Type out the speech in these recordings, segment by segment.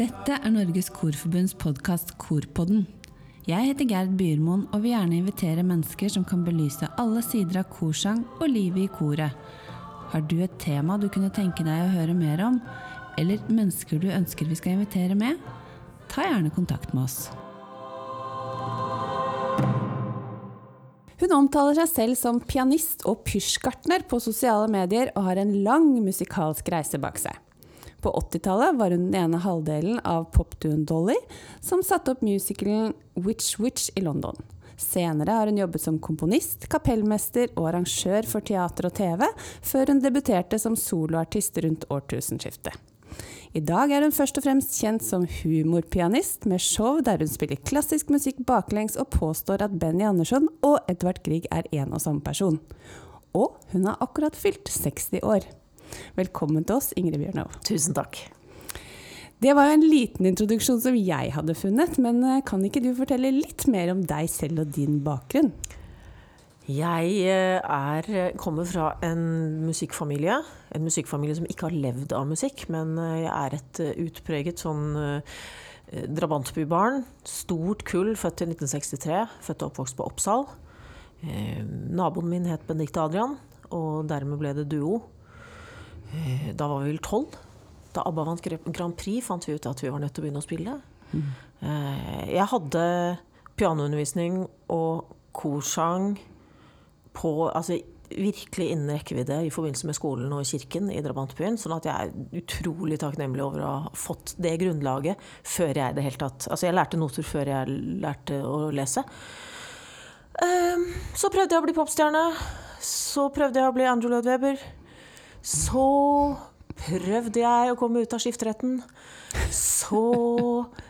Dette er Norges Korforbunds podkast Korpodden. Jeg heter Gerd Byrmoen og vil gjerne invitere mennesker som kan belyse alle sider av korsang og livet i koret. Har du et tema du kunne tenke deg å høre mer om, eller mennesker du ønsker vi skal invitere med? Ta gjerne kontakt med oss. Hun omtaler seg selv som pianist og pysjgartner på sosiale medier, og har en lang musikalsk reise bak seg. På 80-tallet var hun den ene halvdelen av popduoen Dolly, som satte opp musicalen Witch Witch i London. Senere har hun jobbet som komponist, kapellmester og arrangør for teater og TV, før hun debuterte som soloartist rundt årtusenskiftet. I dag er hun først og fremst kjent som humorpianist, med show der hun spiller klassisk musikk baklengs og påstår at Benny Andersson og Edvard Grieg er en og samme person. Og hun har akkurat fylt 60 år. Velkommen til oss, Ingrid Bjørnov. Tusen takk. Det var jo en liten introduksjon som jeg hadde funnet, men eh, kan ikke du fortelle litt mer om deg selv og din bakgrunn? Jeg eh, er, kommer fra en musikkfamilie. En musikkfamilie som ikke har levd av musikk, men eh, jeg er et utpreget sånn drabantbybarn. Stort kull, født i 1963. Født og oppvokst på Oppsal. Naboen min het Benedicte Adrian, og dermed ble det duo. Eh, da var vi vel tolv. Da ABBA vant Grand Prix, fant vi ut at vi var nødt til å begynne å spille. Mm. Jeg hadde pianoundervisning og korsang på altså, virkelig innen rekkevidde i forbindelse med skolen og kirken i drabantbyen. Sånn at jeg er utrolig takknemlig over å ha fått det grunnlaget før jeg det hele tatt Altså, jeg lærte noter før jeg lærte å lese. Ehm, så prøvde jeg å bli popstjerne. Så prøvde jeg å bli Andrew Lloyd Webber. Så prøvde jeg å komme ut av skifteretten. Så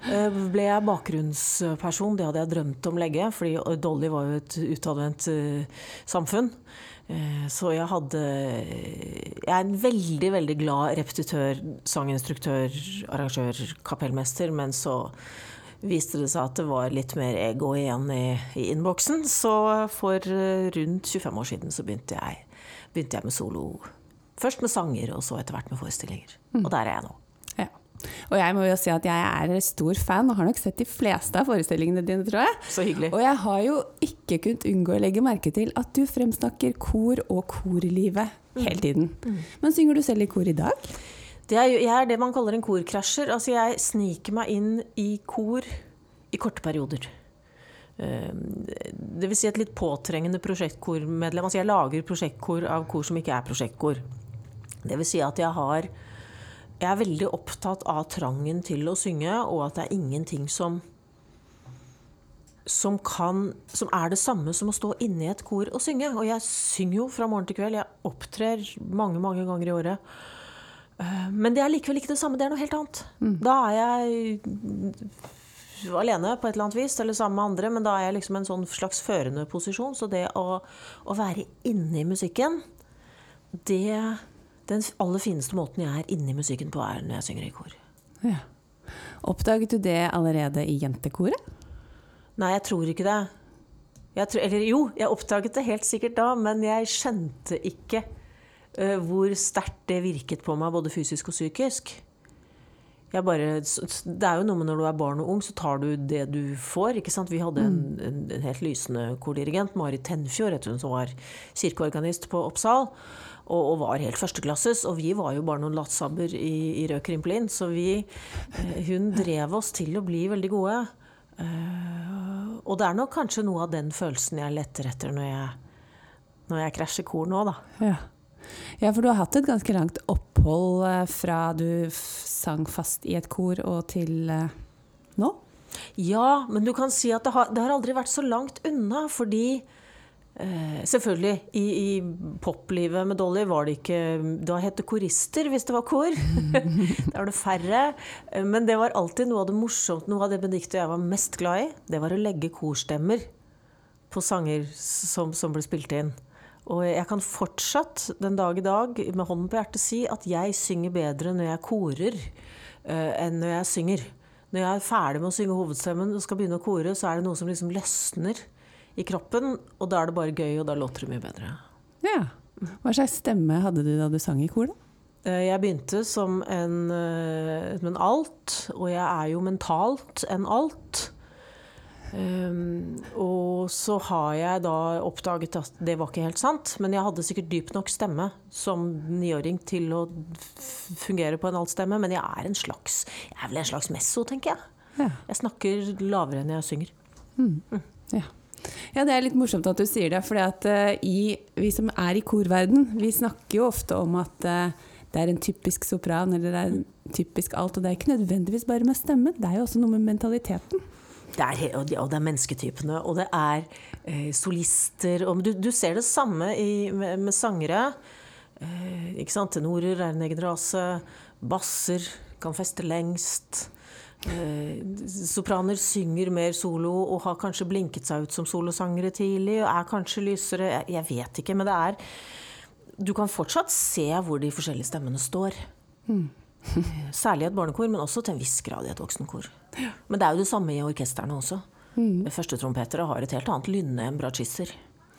eh, ble jeg bakgrunnsperson. Det hadde jeg drømt om lenge, fordi Dolly var jo et utadvendt uh, samfunn. Uh, så jeg hadde Jeg er en veldig, veldig glad repetitør, sanginstruktør, arrangør, kapellmester, men så viste det seg at det var litt mer ego igjen i, i innboksen. Så for rundt 25 år siden så begynte jeg, begynte jeg med solo Først med sanger, og så etter hvert med forestillinger. Mm. Og der er jeg nå. Ja. Og jeg må jo si at jeg er stor fan, og har nok sett de fleste av forestillingene dine, tror jeg. Så hyggelig. Og jeg har jo ikke kunnet unngå å legge merke til at du fremsnakker kor og korlivet mm. hele tiden. Mm. Men synger du selv i kor i dag? Det er, jeg er det man kaller en korkrasjer. Altså jeg sniker meg inn i kor i korte perioder. Det vil Si et litt påtrengende prosjektkormedlem. Altså jeg lager prosjektkor av kor som ikke er prosjektkor. Det vil si at jeg har Jeg er veldig opptatt av trangen til å synge, og at det er ingenting som som, kan, som er det samme som å stå inne i et kor og synge. Og jeg synger jo fra morgen til kveld. Jeg opptrer mange, mange ganger i året. Eh, men det er likevel ikke det samme. Det er noe helt annet. Mm. Da er jeg alene på et eller annet vis, eller sammen med andre, men da er jeg liksom en sånn slags førende posisjon. Så det å, å være inne i musikken, det den aller fineste måten jeg er inni musikken på, er når jeg synger i kor. Ja. Oppdaget du det allerede i jentekoret? Nei, jeg tror ikke det. Jeg tror, eller jo, jeg oppdaget det helt sikkert da, men jeg skjønte ikke uh, hvor sterkt det virket på meg, både fysisk og psykisk. Bare, det er jo noe med når du er barn og ung, så tar du det du får. ikke sant? Vi hadde en, mm. en, en helt lysende kordirigent, Marit Tenfjord, som var kirkeorganist på Oppsal og, og, var helt førsteklasses. Og vi var jo bare noen lattsabber i, i Rød Krimplin, så vi, eh, hun drev oss til å bli veldig gode. Uh, og det er nok kanskje noe av den følelsen jeg letter etter når jeg, når jeg krasjer kor nå, da. Ja. ja. for du har hatt et ganske langt opphold eh, fra du sang fast i et kor og til nå? Ja, men du kan si at det har, det har aldri vært så langt unna, fordi Eh, selvfølgelig. I, I, poplivet med Dolly var det ikke Da het det korister, hvis det var kor. da var det færre. Eh, men det var alltid noe av det morsomt, noe av det Benedicte og jeg var mest glad i. Det var å legge korstemmer på sanger som, som ble spilt inn. Og jeg kan fortsatt den dag i dag med hånden på hjertet si at jeg synger bedre når jeg korer uh, enn når jeg synger. Når jeg er ferdig med å synge hovedstemmen og skal begynne å kore, så er det noe som liksom løsner i kroppen, og da er det bare gøy, og da låter det mye bedre. Ja. Hva slags stemme hadde du da du sang i kor, da? Eh, Jeg begynte som en, eh, en alt, og jeg er jo mentalt en alt. Um, og så har jeg da oppdaget at det var ikke helt sant, men jeg hadde sikkert dyp nok stemme som niåring til å fungere på en altstemme. Men jeg er en slags Jeg er vel en slags messo, tenker jeg. Ja. Jeg snakker lavere enn jeg synger. Ja. Ja, det er litt morsomt at du sier det, for vi som er i korverden, vi snakker jo ofte om at eh, det er en typisk sopran eller det er en typisk alt, og det er ikke nødvendigvis bare med stemmen, det er jo også noe med mentaliteten. Det er, og det- er mennesketypene, og det er eh, solister og, du, du ser det samme i, med, med sangere. Eh, ikke sant? Tenorer er en egen rase. Basser kan feste lengst. Eh, sopraner synger mer solo og har kanskje blinket seg ut som solosangere tidlig. Og er kanskje lysere. Jeg, vet ikke, men det er Du kan fortsatt se hvor de forskjellige stemmene står. Særlig i et barnekor, men også til en viss grad i et voksenkor. Men det er jo det samme i orkestrene også. Mm. Førstetrompetere har et helt annet lynne enn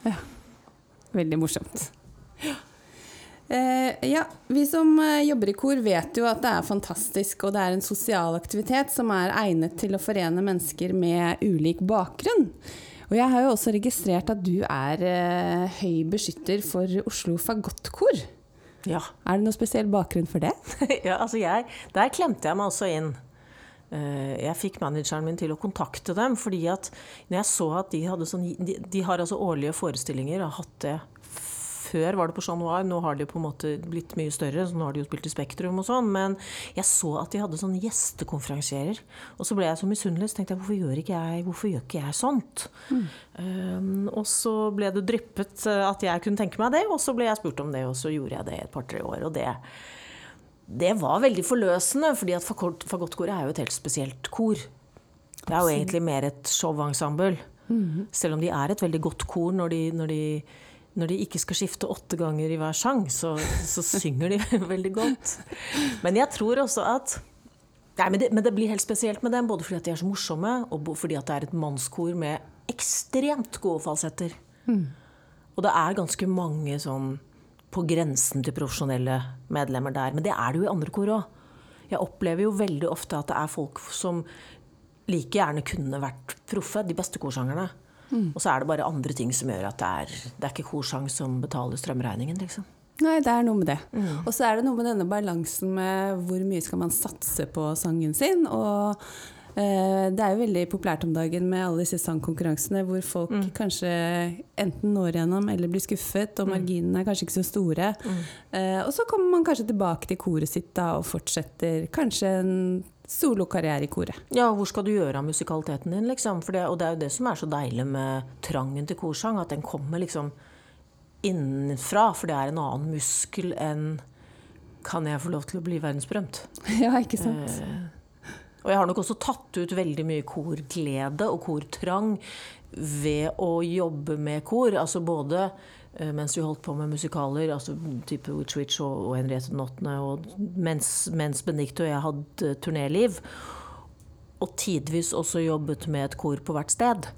Ja Veldig morsomt. Eh, ja, vi som eh, jobber i kor vet jo at det er fantastisk, og det er en sosial aktivitet som er egnet til å forene mennesker med ulik bakgrunn. Og jeg har jo også registrert at du er eh, høy beskytter for Oslo Fagottkor. Ja. Er det noe spesiell bakgrunn for det? ja, altså jeg, der klemte jeg meg også inn. Eh, Jeg fikk manageren min til å kontakte dem, fordi at når jeg så at de hadde sånn De, de har altså årlige forestillinger, og har hatt det før var det på Chat Noir, nå har de på en måte blitt mye større, så nå har de jo spilt i Spektrum og sånn, men jeg så at de hadde sånn gjestekonferansierer. Og så ble jeg så misunnelig, så tenkte jeg hvorfor gjør ikke jeg, hvorfor gjør ikke jeg sånt? Um, og så ble det dryppet eh, at jeg kunne tenke meg det, og så ble jeg spurt om det, og så gjorde jeg det i et par-tre år. og det det var veldig forløsende, fordi at fagott- fagottkoret er jo et helt spesielt kor. Det er jo egentlig mer et showensemble. Selv om de er et veldig godt kor når de, når de, når de ikke skal skifte åtte ganger i hver sang, så, så synger de veldig godt. Men jeg tror også at Nei, men det, men det blir helt spesielt med dem, både fordi at de er så morsomme, og fordi at det er et mannskor med ekstremt gode falsetter. Og det er ganske mange sånn på grensen til profesjonelle medlemmer der. Men det er det jo i andre kor òg. Jeg opplever jo veldig ofte at det er folk som like gjerne kunne vært proffe, de beste korsangerne. Og så er det bare andre ting som gjør at det er, det er ikke korsang som betaler strømregningen, liksom. Nei, det er noe med det. Og så er det noe med denne balansen med hvor mye skal man satse på sangen sin. Og eh, det er jo veldig populært om dagen med alle disse sangkonkurransene hvor folk kanskje enten når gjennom eller blir skuffet, og marginene er kanskje ikke så store. Mm. og så kommer man kanskje tilbake til koret sitt da, og fortsetter kanskje en solokarriere i koret. Ja, hvor skal du gjøre av musikaliteten din, liksom? For det, og det er jo det som er så deilig med trangen til korsang, at den kommer liksom innenfra. For det er en annen muskel enn Kan jeg få lov til å bli verdensberømt? ja, ikke sant? Eh, og jeg har nok også tatt ut veldig mye korglede og kortrang ved å jobbe med kor. Altså både mens vi holdt på med musikaler, altså type Witch Witch og, og Henriette den åttende, og mens, mens Benedicte og jeg hadde turnéliv. Og tidvis også jobbet med et kor på hvert sted.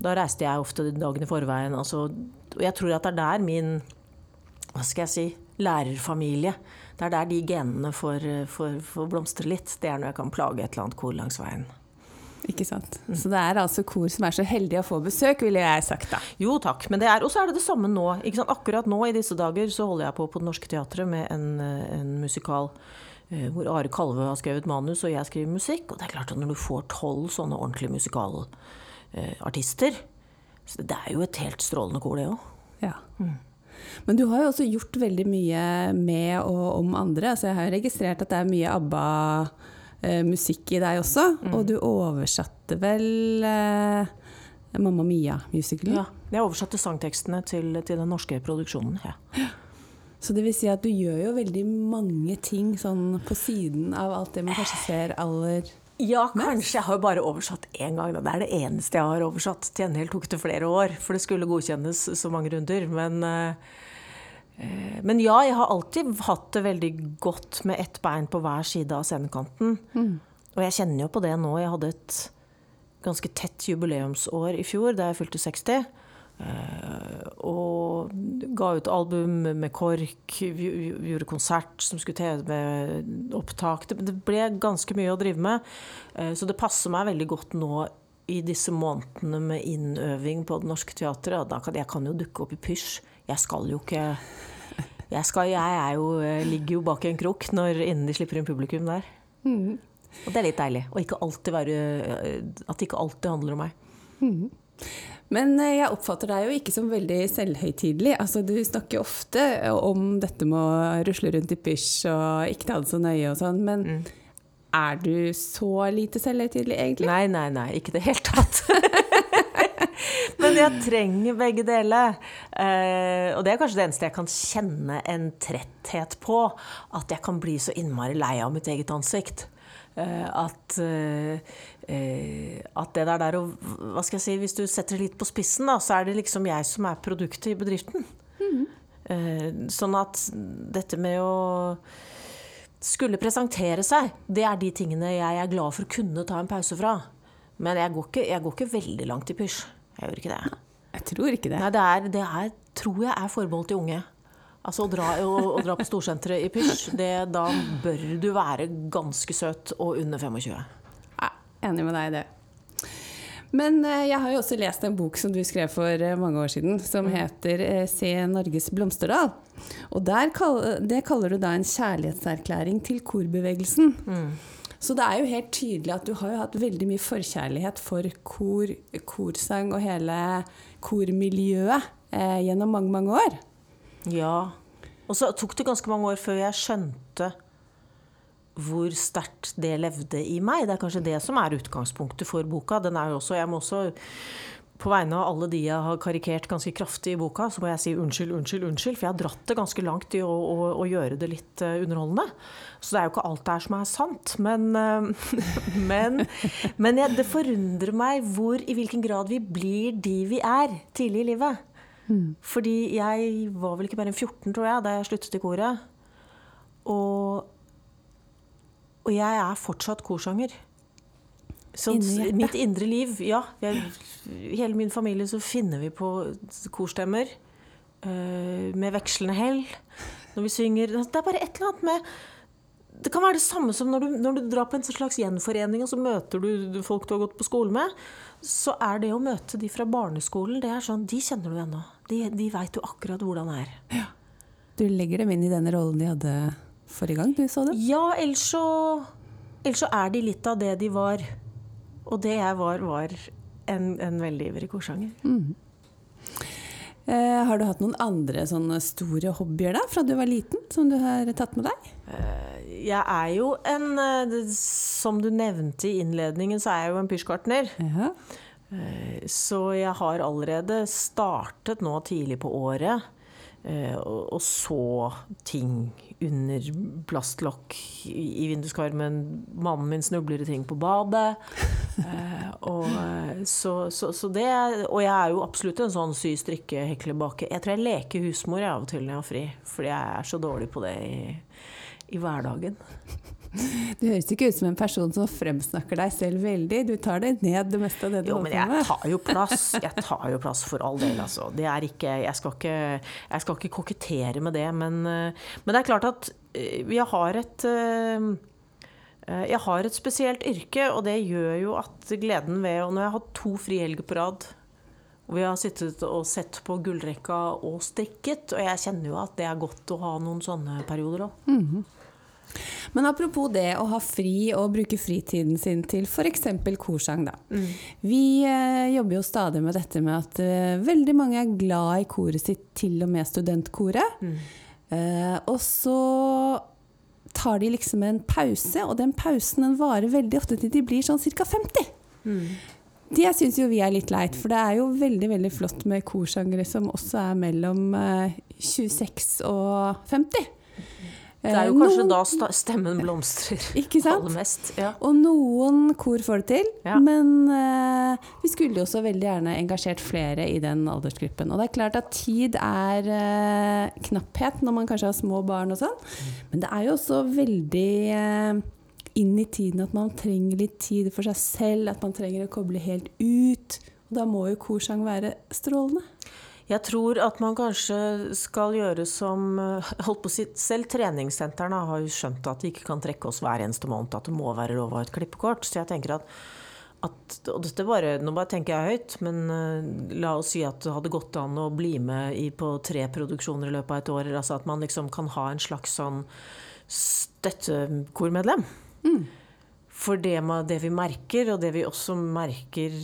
Da reiste jeg ofte dagen i forveien. Altså, og jeg tror at det er der min hva skal jeg si, lærerfamilie. Det er der de genene får, får, får blomstre litt. Det er når jeg kan plage et eller annet kor langs veien. Ikke sant? Så det er altså kor som er så heldige å få besøk, ville jeg sagt da. Jo takk, men det er, og så er det det samme nå. Akkurat nå i disse dager så holder jeg på på Det Norske Teatret med en, eh, en musikal eh, hvor Are Kalve har skrevet manus og jeg skriver musikk. Og det er klart at når du får tolv sånne ordentlige musikalartister så Det er jo et helt strålende kor, det òg. Ja. Men du har jo også gjort veldig mye med og om andre. Altså jeg har registrert at det er mye ABBA-musikk i deg også. Og du oversatte vel eh, Mamma Mia-musicalen. Ja, jeg oversatte sangtekstene til, til den norske produksjonen. Ja. Så det vil si at du gjør jo veldig mange ting sånn på siden av alt det man kanskje ser aller Ja, kanskje. Jeg har jo bare oversatt én gang. da. Det er det eneste jeg har oversatt. Til gjengjeld tok det flere år, for det skulle godkjennes så mange runder. Men, eh, men ja, jeg har alltid hatt det veldig godt med ett bein på hver side av scenekanten. Og jeg kjenner jo på det nå. Jeg hadde et ganske tett jubileumsår i fjor, da jeg fylte 60. Eh, og ga ut album med KORK, gjorde konsert som skulle TV-opptak. Det, det ble ganske mye å drive med. Eh, så det passer meg veldig godt nå i disse månedene med innøving på Det Norske Teatret. Da kan, jeg kan jo dukke opp i pysj. Jeg skal jo ikke Jeg, skal, jeg er jo, ligger jo bak en krok når, innen de slipper inn publikum der. Og det er litt deilig. Og ikke alltid være, eh, at det ikke alltid handler om meg. Men eh, jeg oppfatter deg jo ikke som veldig selvhøytidelig. Altså, du snakker ofte om dette med å rusle rundt i pysj og ikke ta det så nøye og sånn, men Mm. er du så lite selvhøytidelig egentlig? Nei, nei, nei, ikke i det hele tatt. Men jeg trenger begge deler. Eh, og det er kanskje det eneste jeg kan kjenne en tretthet på. At jeg kan bli så innmari lei av mitt eget ansikt. Eh, at, eh, eh, at det der der og, Hva skal jeg si, hvis du setter det litt på spissen, da, så er det liksom jeg som er produktet i bedriften. Eh, sånn at dette med å skulle presentere seg, det er de tingene jeg er glad for å kunne ta en pause fra. Men jeg går ikke, jeg går ikke veldig langt i pysj. Jeg gjør ikke det. Jeg tror ikke det. Nei, det er, det er, tror jeg er forbeholdt de unge. Altså å dra, å, å dra på storsenteret i pysj, da bør du være ganske søt og under 25. Ja, enig med deg i det. Men eh, jeg har jo også lest en bok som du skrev for eh, mange år siden, som heter eh, 'Se Norges blomsterdal'. Og der det kaller du da en kjærlighetserklæring til korbevegelsen. Så det er jo helt tydelig at du har jo hatt veldig mye forkjærlighet for kor, korsang og hele kormiljøet eh, gjennom mange, mange år. Ja. Og så tok det ganske mange år før jeg skjønte hvor sterkt det levde i meg. Det er kanskje det som er utgangspunktet for boka. Den er jo også, jeg må også, på vegne av alle de jeg har karikert ganske kraftig i boka, så må jeg si unnskyld, unnskyld, unnskyld. For jeg har dratt det ganske langt i å, å, å gjøre det litt eh, underholdende. Så det er jo ikke alt der som er sant. Men, eh, men, men jeg, det forundrer meg hvor, i hvilken grad vi blir de vi er tidlig i livet. Fordi jeg var vel ikke mer enn 14, tror jeg, da jeg sluttet i koret. Og, og jeg er fortsatt korsanger. Så Inni mitt indre liv Ja. Jeg, hele min familie så finner vi på korstemmer. Uh, med vekslende hell. Når vi synger Det er bare et eller annet med det kan være det samme som når du, når du drar på en slags gjenforening, og så møter du folk du har gått på skole med. Så er det å møte de fra barneskolen, det er sånn, de kjenner du ennå. De, de veit jo akkurat hvordan det er. Du legger dem inn i den rollen de hadde forrige gang du så dem? Ja, ellers så, ellers så er de litt av det de var. Og det jeg var, var en, en veldig ivrig korsanger. Eh, har du hatt noen andre sånne store hobbyer da, fra du var liten, som du har tatt med deg? Jeg er jo en eh, Som du nevnte i innledningen, så er jeg jo en pysjgartner. Ja. Eh, Så jeg har allerede startet nå tidlig på året eh, og så ting under plastlokk i vinduskarmen. Mannen min snubler i ting på badet. Eh, Og, eh, så, så, så det, og jeg er jo absolutt en sånn sy, strikke, hekle, bake. Jeg tror jeg leker husmor jeg av og til når jeg har fri, fordi jeg er så dårlig på det i, i hverdagen. Du høres ikke ut som en person som fremsnakker deg selv veldig. Du tar deg ned, det meste av det du Jo, men jeg tar jo plass. Jeg tar jo plass for all del, altså. Det er ikke, jeg, skal ikke, jeg skal ikke kokettere med det, men, eh, men det er klart at eh, jeg har et eh, jeg har et spesielt yrke, og det gjør jo at gleden ved Og når jeg har hatt to frihelger på rad, og vi har sittet og sett på gullrekka og strikket, og jeg kjenner jo at det er godt å ha noen sånne perioder òg. Men apropos det å ha fri og bruke fritiden sin til f.eks. korsang, da. Vi eh, jobber jo stadig med dette med at eh, veldig mange er glad i koret sitt, til og med studentkoret. Eh, og så tar de liksom en pause, og den pausen den varer veldig ofte til de blir sånn ca. 50. Det syns jo vi er litt leit, for det er jo veldig veldig flott med korsangere som også er mellom eh, 26 og 50. Det er jo Eh, kanskje noen- da stemmen blomstrer Ikke sant? aller mest. Ja. Og noen kor får det til, Ja. men uh, vi skulle jo også veldig gjerne engasjert flere i den aldersgruppen. Og det er klart at tid er uh, knapphet når man kanskje har små barn og sånn, men det er jo også veldig uh, inn i tiden at man trenger litt tid for seg selv, at man trenger å koble helt ut. Og da må jo korsang være strålende. Jeg tror at man kanskje skal gjøre som eh, holdt på å si, Selv treningssentrene har jo skjønt at de ikke kan trekke oss hver eneste måned, at det må være lov å ha et klippekort. Så jeg tenker at, at og dette bare, Nå bare tenker jeg høyt, men uh, la oss si at det hadde gått an å bli med i, på tre produksjoner i løpet av et år. Altså at man liksom kan ha en slags sånn støttekormedlem. Mm. For det, det, vi merker, og det vi også merker,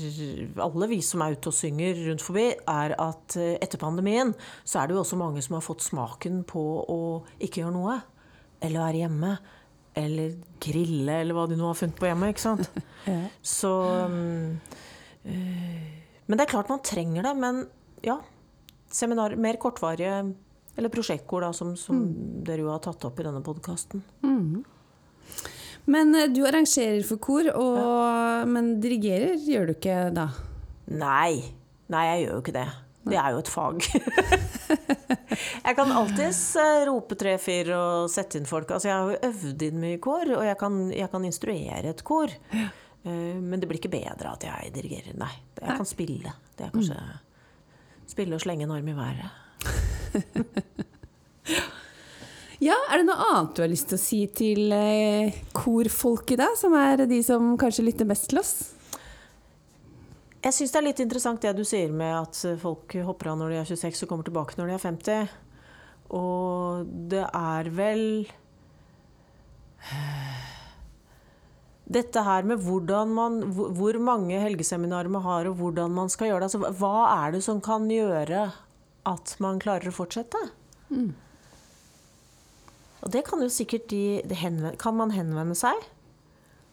alle vi som er ute og synger rundt forbi, er at eh, etter pandemien så er det jo også mange som har fått smaken på å ikke gjøre noe. Eller være hjemme. Eller grille, eller hva de nå har funnet på hjemme. ikke sant? Så um, Men det er klart man trenger det. Men ja, seminar, mer kortvarige eller prosjektkor, da, som, som mm. dere jo har tatt opp i denne podkasten. Mm. Men eh, du arrangerer for kor, og, ja. men dirigerer gjør du ikke da? Nei. Nei, jeg gjør jo ikke det. Det er jo et fag. jeg kan alltids eh, rope tre-fire og sette inn folk. Altså, jeg har jo øvd inn mye kor, og jeg kan, jeg kan instruere et kor. Ja. Eh, men det blir ikke bedre at jeg dirigerer. Nei. Jeg kan spille. Det er kanskje mm. Spille og slenge en arm i været. Ja, Er det noe annet du har lyst til å si til eh, korfolket, da, som er de som kanskje lytter mest til oss? Jeg syns det er litt interessant det du sier med at folk hopper av når de er 26 og kommer tilbake når de er 50. Og det er vel dette her med hvordan man, hvor mange helgeseminarer man har, og hvordan man skal gjøre det. Altså, hva er det som kan gjøre at man klarer å fortsette? Mm. Og det kan jo sikkert de, Kan man henvende seg?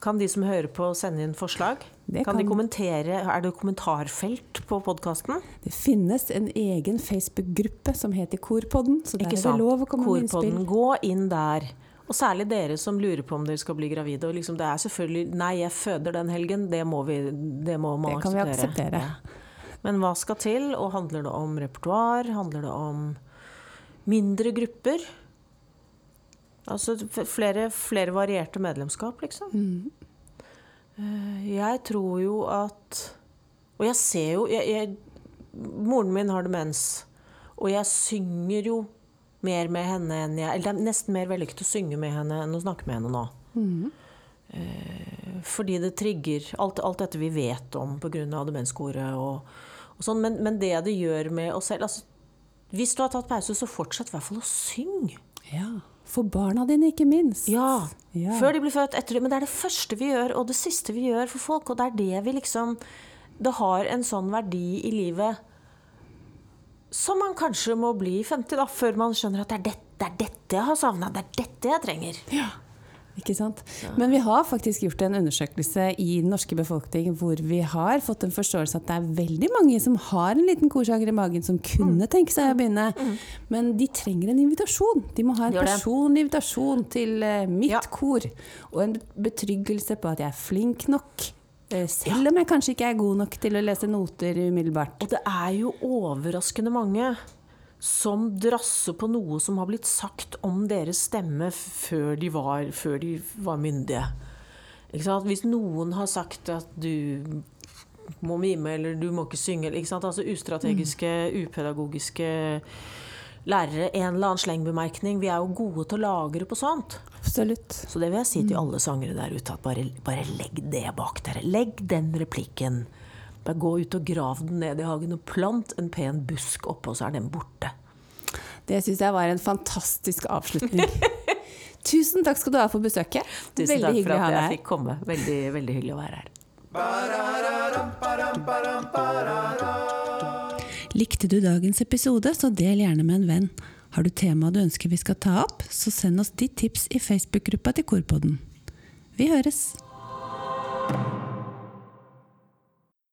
Kan de som hører på, sende inn forslag? Kan, kan, de kommentere? Er det kommentarfelt på podkasten? Det finnes en egen Facebook-gruppe som heter Korpodden. Så der er det lov å komme med innspill. Gå inn der. Og særlig dere som lurer på om dere skal bli gravide. Og liksom det er selvfølgelig Nei, jeg føder den helgen. Det må, vi, det må man det kan akseptere. Vi akseptere. Ja. Men hva skal til? Og handler det om repertoar? Handler det om mindre grupper? Altså flere, flere varierte medlemskap, liksom. Mm. Jeg tror jo at Og jeg ser jo jeg, jeg, Moren min har demens, og jeg synger jo mer med henne enn jeg Eller det er nesten mer vellykket å synge med henne enn å snakke med henne nå. Mm. Fordi det trigger alt, alt, dette vi vet om pga. demenskoret og, og sånn. Men, men, det det gjør med oss selv altså, Hvis du har tatt pause, så fortsett i hvert fall å synge. Ja. For barna dine, ikke minst. Ja. ja. Før de blir født, etter det. Men det er det første vi gjør, og det siste vi gjør for folk. Og det er det vi liksom Det har en sånn verdi i livet som man kanskje må bli 50, da, før man skjønner at det er, dette, det er dette jeg har savna. Det er dette jeg trenger. Ja. Ikke sant? Men vi har faktisk gjort en undersøkelse i den norske befolkning hvor vi har fått en forståelse at det er veldig mange som har en liten korsanger i magen, som kunne mm. tenke seg å begynne. Mm. Men de trenger en invitasjon. De må ha en personlig invitasjon til uh, mitt ja. kor. Og en betryggelse på at jeg er flink nok. Uh, selv om jeg kanskje ikke er god nok til å lese noter umiddelbart. Og det er jo overraskende mange som drasser på noe som har blitt sagt om deres stemme før de var, før de var myndige. Hvis noen har sagt at du må mime eller du må ikke synge Altså ustrategiske, upedagogiske lærere. En eller annen slengbemerkning. Vi er jo gode til å lagre på sånt. Absolutt. Så det vil jeg si til alle sangere der ute, at bare, bare legg det bak dere. Legg den replikken. Bare gå ut og grav den ned i hagen og plant en pen busk oppå, så er den borte. Det syns jeg var en fantastisk avslutning. Tusen takk skal du ha for besøket. Tusen veldig takk for at jeg fikk komme. Veldig, veldig hyggelig å være her. Likte du dagens episode, så del gjerne med en venn. Har du tema du ønsker vi skal ta opp, så send oss ditt tips i Facebook-gruppa til Korpodden. Vi høres!